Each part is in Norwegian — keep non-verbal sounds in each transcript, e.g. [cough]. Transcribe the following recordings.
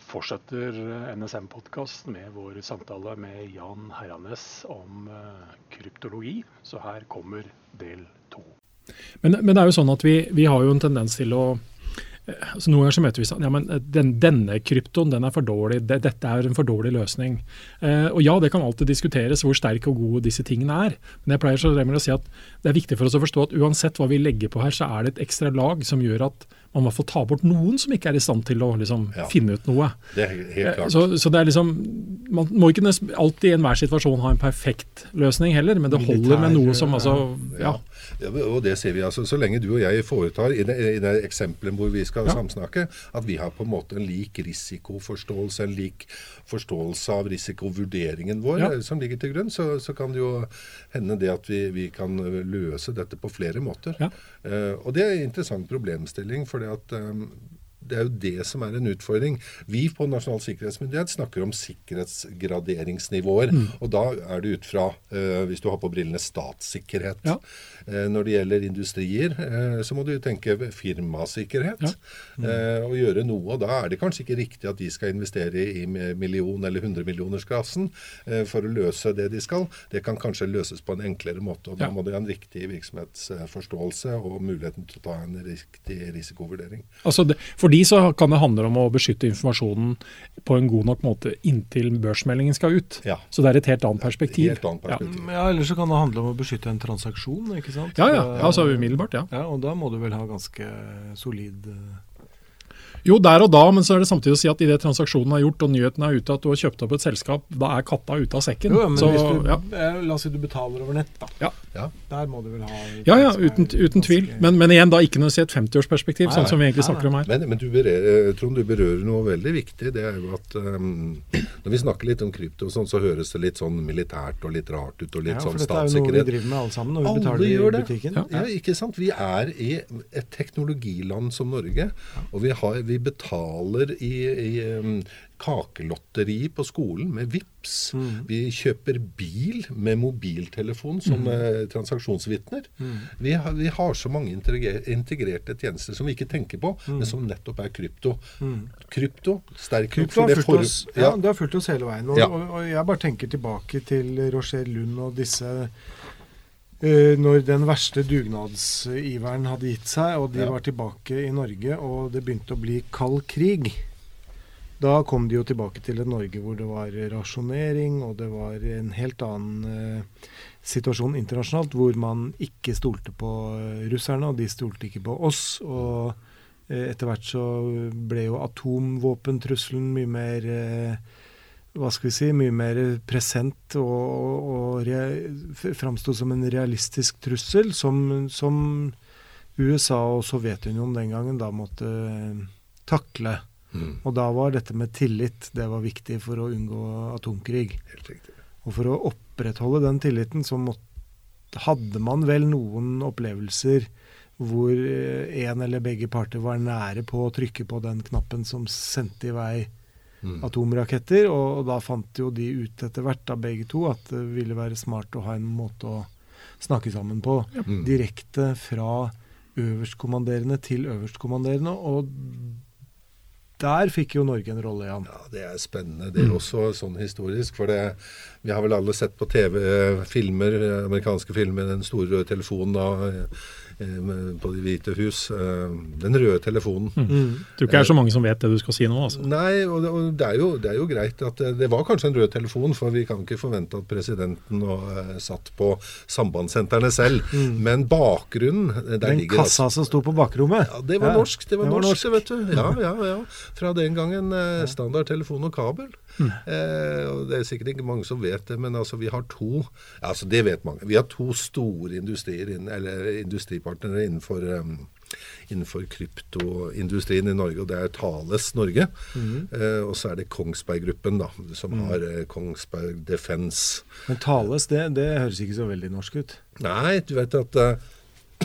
fortsetter NSM-podkast med vår samtale med Jan Herranes om eh, kryptologi. Så her kommer del to. Men, men, det er jo sånn at vi, vi har jo en tendens til å altså Noen ganger så møter vi sånn ja, men den, denne kryptoen den er for dårlig, det, dette er en for dårlig løsning. Eh, og ja, det kan alltid diskuteres hvor sterke og gode disse tingene er. Men jeg pleier så å si at det er viktig for oss å forstå at uansett hva vi legger på her, så er det et ekstra lag som gjør at man må få ta bort noen som ikke er i stand til å liksom, ja. finne ut noe. Det er helt klart. Så, så, det er liksom, Man må ikke alltid i enhver situasjon ha en perfekt løsning heller, men det holder med noe som altså, ja. ja. Og det ser vi altså, Så lenge du og jeg foretar, i det, i det eksempelet hvor vi skal samsnakke, at vi har på en måte en lik risikoforståelse, en lik forståelse av risikovurderingen vår som ligger til grunn, så, så, kan det jo hende det at vi, vi kan løse dette på flere måter. Uh, og det er en interessant problemstilling. for fordi at um, det er jo det som er en utfordring. Vi på Nasjonal sikkerhetsmyndighet snakker om sikkerhetsgraderingsnivåer. Mm. Og da er det ut fra, uh, hvis du har på brillene, statssikkerhet. Ja. Uh, når det gjelder industrier, uh, så må du tenke firmasikkerhet. Ja. Mm. og gjøre noe. Og da er det kanskje ikke riktig at de skal investere i million- eller hundremillionersklassen for å løse det de skal. Det kan kanskje løses på en enklere måte. og Da ja. må det ha en riktig virksomhetsforståelse og muligheten til å ta en riktig risikovurdering. Altså det, for de så kan det handle om å beskytte informasjonen på en god nok måte inntil børsmeldingen skal ut. Ja. Så det er et helt annet perspektiv. Helt annet perspektiv. Ja. ja, Eller så kan det handle om å beskytte en transaksjon, ikke sant. Ja, ja. altså umiddelbart, ja. ja. Og da må du vel ha ganske solid uh jo, der og da, men så er det samtidig å si at idet transaksjonen er gjort og nyheten er ute at du har kjøpt opp et selskap, da er katta ute av sekken. Jo, men så, hvis du, ja. La oss si du betaler over nett, da. Ja. ja. Der må du vel ha Ja, ja, uten, uten tvil. Men, men, igjen, da ikke noe å si et 50-årsperspektiv, sånn som vi egentlig snakker om her. Men, men du berører, Trond, du berører noe veldig viktig. Det er jo at um, når vi snakker litt om krypto, sånn, så høres det litt sånn militært og litt rart ut, og litt ja, sånn statssikkerhet. Ja, for dette er jo noe vi driver med alle sammen når vi alle betaler i butikken. Ja. ja, ikke sant. Vi er i et teknologiland som Norge, og vi, har, vi betaler i, i um, kakelotteri på skolen med VIPS. Mm. Vi kjøper bil med mobiltelefon som mm. uh, transaksjonsvitner. Mm. Vi, har, vi, har så mange integrerte tjenester som vi ikke tenker på, mm. men som nettopp er krypto. Mm. Krypto, sterk krypto har for... oss, ja. det har fulgt oss hele veien. Og, ja. og, og jeg bare tenker tilbake til Roger Lund og disse når den verste dugnadsiveren hadde gitt seg, og de ja. var tilbake i Norge, og det begynte å bli kald krig, da kom de jo tilbake til et Norge hvor det var rasjonering, og det var en helt annen uh, situasjon internasjonalt, hvor man ikke stolte på uh, russerne, og de stolte ikke på oss. og etter hvert så ble jo atomvåpentrusselen mye mer hva skal vi si, mye mer present og, og framsto som en realistisk trussel, som, som, USA og Sovjetunionen den gangen da måtte eh, takle. Mm. Og da var dette med tillit det var viktig for å unngå atomkrig. Og for å opprettholde den tilliten så måtte, hadde man vel noen opplevelser hvor eh, en eller begge parter var nære på å trykke på den knappen som sendte i vei mm. atomraketter. Og, og, da fant jo de ut etter hvert, da begge to, at det ville være smart å ha en måte å snakke sammen på. Ja. Mm. Direkte fra øverstkommanderende til øverstkommanderende. Og der fikk jo Norge en rolle, Jan. Ja, Det er spennende. Det er mm. også sånn historisk. For det, vi har vel alle sett på TV eh, filmer, amerikanske filmer, den store røde telefonen da Eh, på Det hvite hus. Eh, den røde telefonen. Mm. Mm. Tror ikke det er så mange som vet det du skal si nå. Altså. Nei, og, det, og det, er jo, det, er jo, greit at det, var kanskje en rød telefon, for vi kan ikke forvente at presidenten og, uh, satt på sambandssentrene selv. Mm. Men bakgrunnen Den kassa som sto på bakrommet? Ja, Det var ja. norsk, det var, det var norsk, norsk, vet du. Ja, [laughs] ja, ja. Fra den gangen uh, standard telefon og kabel. Mm. Eh, og Det er sikkert ikke mange som vet det, men altså vi har to altså det vet mange, vi har to store industrier, eller industripartnere innenfor, um, innenfor kryptoindustrien i Norge. og Det er Thales Norge. Mm. Eh, og så er det Kongsberg Gruppen, da, som mm. har eh, Kongsberg Defence. Men Thales, det, det, høres ikke så veldig norsk ut? Nei, du vet at uh,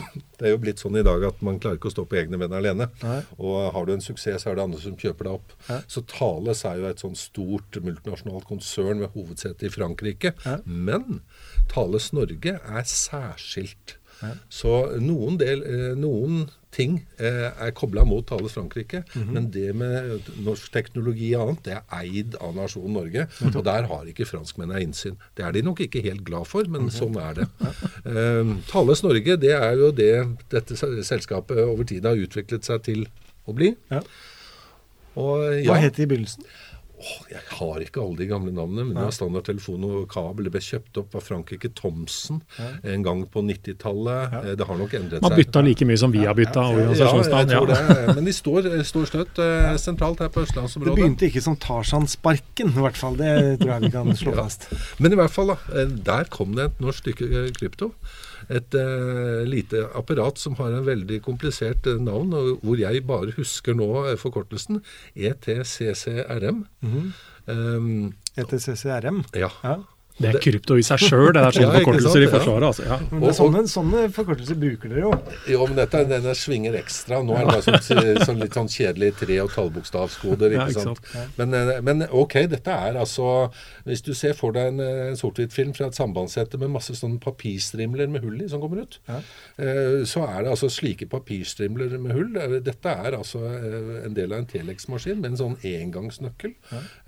[clears throat] det er jo blitt sånn i dag at man klarer ikke å stå på egne ben alene. Nei. Og har du en suksess, så er det andre som kjøper deg opp. Nei. Så Thales er jo et sånn stort multinasjonalt konsern med hovedsete i Frankrike. Nei. Men Thales Norge er særskilt Ja. Så noen, del, eh, noen ting eh, er kobla mot Thales Frankrike, mm -hmm. men det med norsk teknologi og annet, det er eid av nasjonen Norge. Mm -hmm. Og der har ikke franskmennene innsyn. Det er de nok ikke helt glad for, men mm -hmm. sånn er det. Eh, Thales Norge, det er jo det dette selskapet over tid har utviklet seg til å bli. Ja. Og, ja, Hva het det i begynnelsen? Åh, jeg har ikke alle de gamle navnene, men det var standardtelefon og kabel. Det ble kjøpt opp av Frankrike Thomsen ja. en gang på 90-tallet. Ja. Eh, det har nok endret seg. Man bytta like mye som vi har bytta ja, organisasjonsnavn. Ja, jeg tror det. Men de står, står støtt uh, sentralt her på østlandsområdet. Det begynte ikke som Tarzan-sparken, i hvert fall. Det tror jeg vi kan slå [laughs] fast. Men i hvert fall, da. Eh, der kom det et norsk stykke krypto et uh, lite apparat som har en veldig komplisert uh, navn, og hvor jeg bare husker nå uh, forkortelsen ETCCRM. Mm -hmm. um, ETCCRM? Ja. ja. Det er krypto i seg sjøl, det er sånne ja, forkortelser i Forsvaret. Altså. Ja. Men det er sånne, sånne, forkortelser bruker dere jo. Jo, men dette, denne svinger ekstra. Nå er det bare sånn, sånn litt sånn kjedelig tre- og tallbokstavskoder. ikke, ja, sant? Men, eh, men, ok, dette er altså Hvis du ser for deg en, en eh, sort-hvitt-film fra et sambandssete med masse sånne papirstrimler med hull i som kommer ut, eh, så er det altså slike papirstrimler med hull. Dette er altså eh, en del av en Telex-maskin med en sånn engangsnøkkel.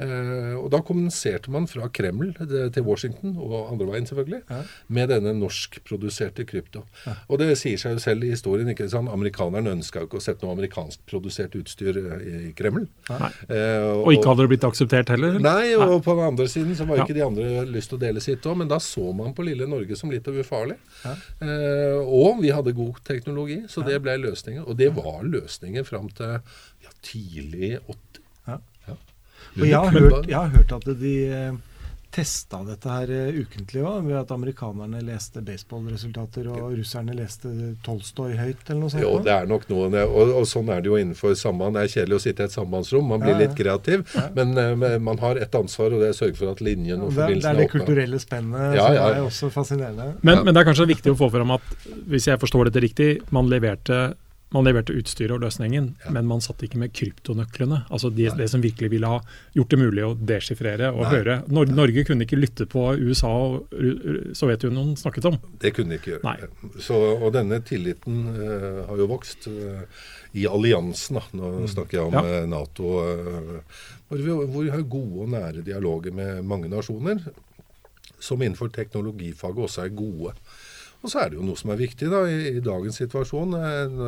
Eh, og da kommuniserte man fra Kreml til Washington Washington, og andre veien selvfølgelig, ja. med denne norskproduserte krypto. Ja. Og det sier seg jo selv i historien. ikke sant? Amerikanerne ønska jo ikke å sette noe amerikanskprodusert utstyr eh, i Kreml. Eh, og, og, ikke hadde det blitt akseptert heller? Nei, og nei. på den andre siden så var ja. ikke de andre lyst til å dele sitt òg. Men da så man på lille Norge som litt ufarlig. Eh, og vi hadde god teknologi, så det ble løsningen. Og det var løsningen fram til tidlig 80. Og jeg har, hørt, jeg har hørt at de eh, testa dette her uh, ukentlig òg, ved at amerikanerne leste baseballresultater og russerne leste Tolstoy høyt, eller noe sånt? Jo, det er nok noe, og, og sånn er det jo innenfor samband. Det er kjedelig å sitte i et sambandsrom, man blir ja, ja. litt kreativ, ja. men uh, man har et ansvar, og det er å sørge for at linjen og forbindelsen er åpne. Det er det kulturelle spennet som er også fascinerende. Men, men det er kanskje viktig å få fram at, hvis jeg forstår dette riktig, man leverte man leverte utstyret og løsningen, ja. men man satt ikke med kryptonøklene. Altså de, det som virkelig ville ha gjort det mulig å deschiffrere og Nei. høre. Nor Norge kunne ikke lytte på USA og Sovjetunionen snakket om. Det kunne de ikke gjøre. Så, og denne tilliten uh, har jo vokst uh, i alliansen. Da. Nå mm. snakker jeg om ja. Eh, Nato. Uh, hvor, vi, hvor vi har gode og nære dialoger med mange nasjoner, som innenfor teknologifaget også er gode. Og så er det jo noe som er viktig da, i, i dagens situasjon. Eh,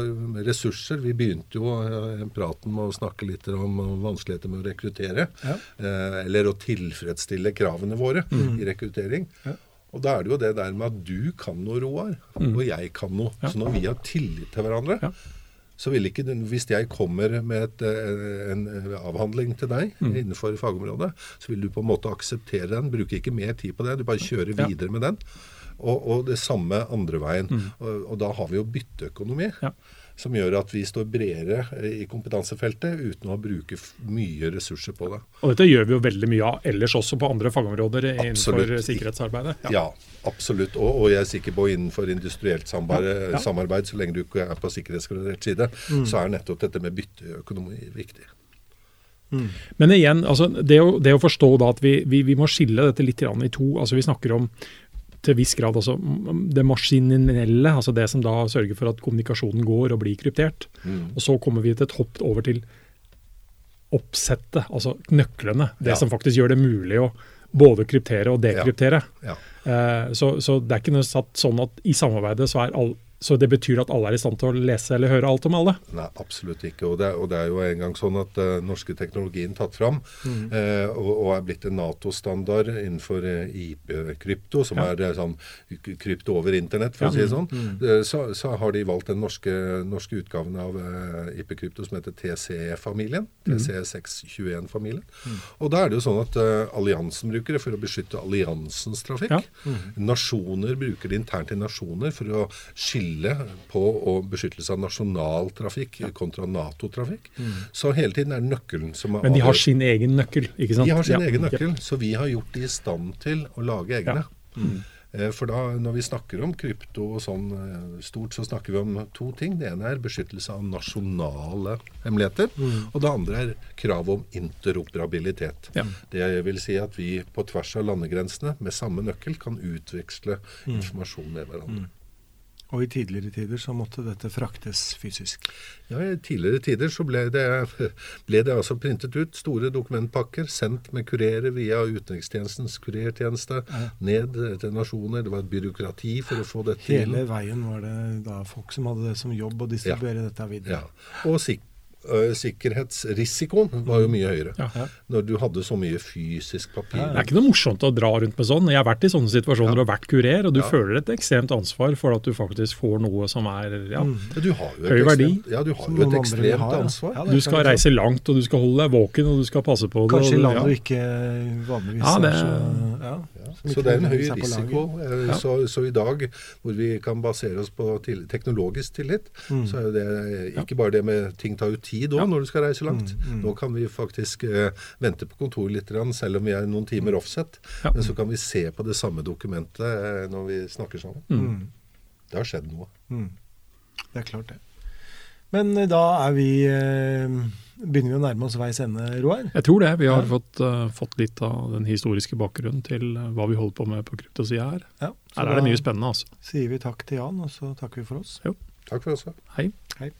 ressurser. Vi begynte jo eh, praten med å snakke litt om vanskeligheter med å rekruttere. Ja. Eh, eller å tilfredsstille kravene våre mm. i rekruttering. Ja. Og da er det jo det der med at du kan noe, Roar, mm. og jeg kan noe. Ja. Så når vi har tillit til hverandre, så vil ikke Hvis jeg kommer med et, eh, en avhandling til deg mm. innenfor fagområdet, så vil du på en måte akseptere den. Bruke ikke mer tid på det. Du bare kjører videre med den. Og, og, det samme andre veien. Mm. Og, og, da har vi jo bytteøkonomi. Ja. Som gjør at vi står bredere i kompetansefeltet uten å bruke mye ressurser på det. Og dette gjør vi jo veldig mye av ellers også på andre fagområder innenfor absolutt. sikkerhetsarbeidet. Ja, ja absolutt. Og, og, jeg er sikker på innenfor industrielt samarbeid, samarbeid så lenge du ikke er på sikkerhetsgradert side, mm. så er nettopp dette med bytteøkonomi viktig. Mm. Men igjen, altså, det, å, det, å, forstå da at vi, vi, vi må skille dette litt i to. altså Vi snakker om til viss grad altså det maskinelle, altså det som da sørger for at kommunikasjonen går og blir kryptert. Mm. Og så kommer vi til et hopp over til oppsettet, altså nøklene. Det ja. som faktisk gjør det mulig å både kryptere og dekryptere. Ja. Ja. Eh, så, så, det er ikke noe satt sånn at i samarbeidet så er all, så det betyr at alle er i stand til å lese eller høre alt om alle? Nei, absolutt ikke. Og det, og det er jo en gang sånn at uh, norske teknologien tatt fram mm. uh, og, og, er blitt en Nato-standard innenfor uh, IP-krypto, som ja. er sånn krypto over internett, for ja. å si det sånn. Mm. Så, så, har de valgt den norske, norske utgaven av IP-krypto som heter TCE-familien. Mm. TCE621-familien. Mm. Og da er det jo sånn at alliansen bruker det for å beskytte alliansens trafikk. Ja. Mm. Nasjoner bruker det internt i nasjoner for å skille skille på beskyttelse av nasjonal trafikk kontra Nato-trafikk. Mm. Så hele tiden er nøkkelen som er Men de har sin egen nøkkel, ikke sant? De har sin ja. egen nøkkel, så vi har gjort de i stand til å lage egne. Ja. Mm. Eh, for da, når vi snakker om krypto og sånn eh, stort, så snakker vi om to ting. Det ene er beskyttelse av nasjonale hemmeligheter. Mm. Og det andre er krav om interoperabilitet. Ja. Det vil si at vi på tvers av landegrensene med samme nøkkel kan utveksle mm. informasjon med hverandre. Mm. Og i tidligere tider så måtte dette fraktes fysisk? Ja, I tidligere tider så ble det, ble det altså printet ut store dokumentpakker, sendt med kurerer via utenrikstjenestens kurertjeneste ja. ned til nasjoner. Det var et byråkrati for å få dette Hele inn. Hele veien var det da folk som hadde det som jobb å distribuere ja. dette videre. Ja. Og sikt sikkerhetsrisikoen var jo mye høyere. Ja. Når du hadde så mye fysisk papir. Det er ikke noe morsomt å dra rundt med sånn. Jeg har vært i sånne situasjoner ja. og vært kurer, og du ja. føler et ekstremt ansvar for at du faktisk får noe som er ja, mm. høy verdi. ja, du har jo et ekstremt har, ansvar. du skal reise langt, og du skal holde deg våken, og du skal passe på det. Kanskje i land du ikke vanligvis ja, det, er så, så det er en høy risiko. Eh, så, så, i dag, hvor vi kan basere oss på til, teknologisk tillit, mm. så er det ikke bare det med ting tar ut tid tid òg, når du skal reise langt. Mm, mm. Nå kan vi faktisk uh, vente på kontoret litt, selv om vi er noen timer offset. Ja. Men så kan vi se på det samme dokumentet uh, når vi snakker sammen. Mm. Det har skjedd noe. Mm. Det er klart, det. Men uh, da er vi begynner vi å nærme oss veis ende, Roar? Jeg tror det. Vi har ja. fått, uh, fått, litt av den historiske bakgrunnen til hva vi holder på med på kryptosida her. Ja, her er det mye spennende, altså. Sier vi takk til Jan, og så takker vi for oss. Jo. Takk for oss. Hei. Hei.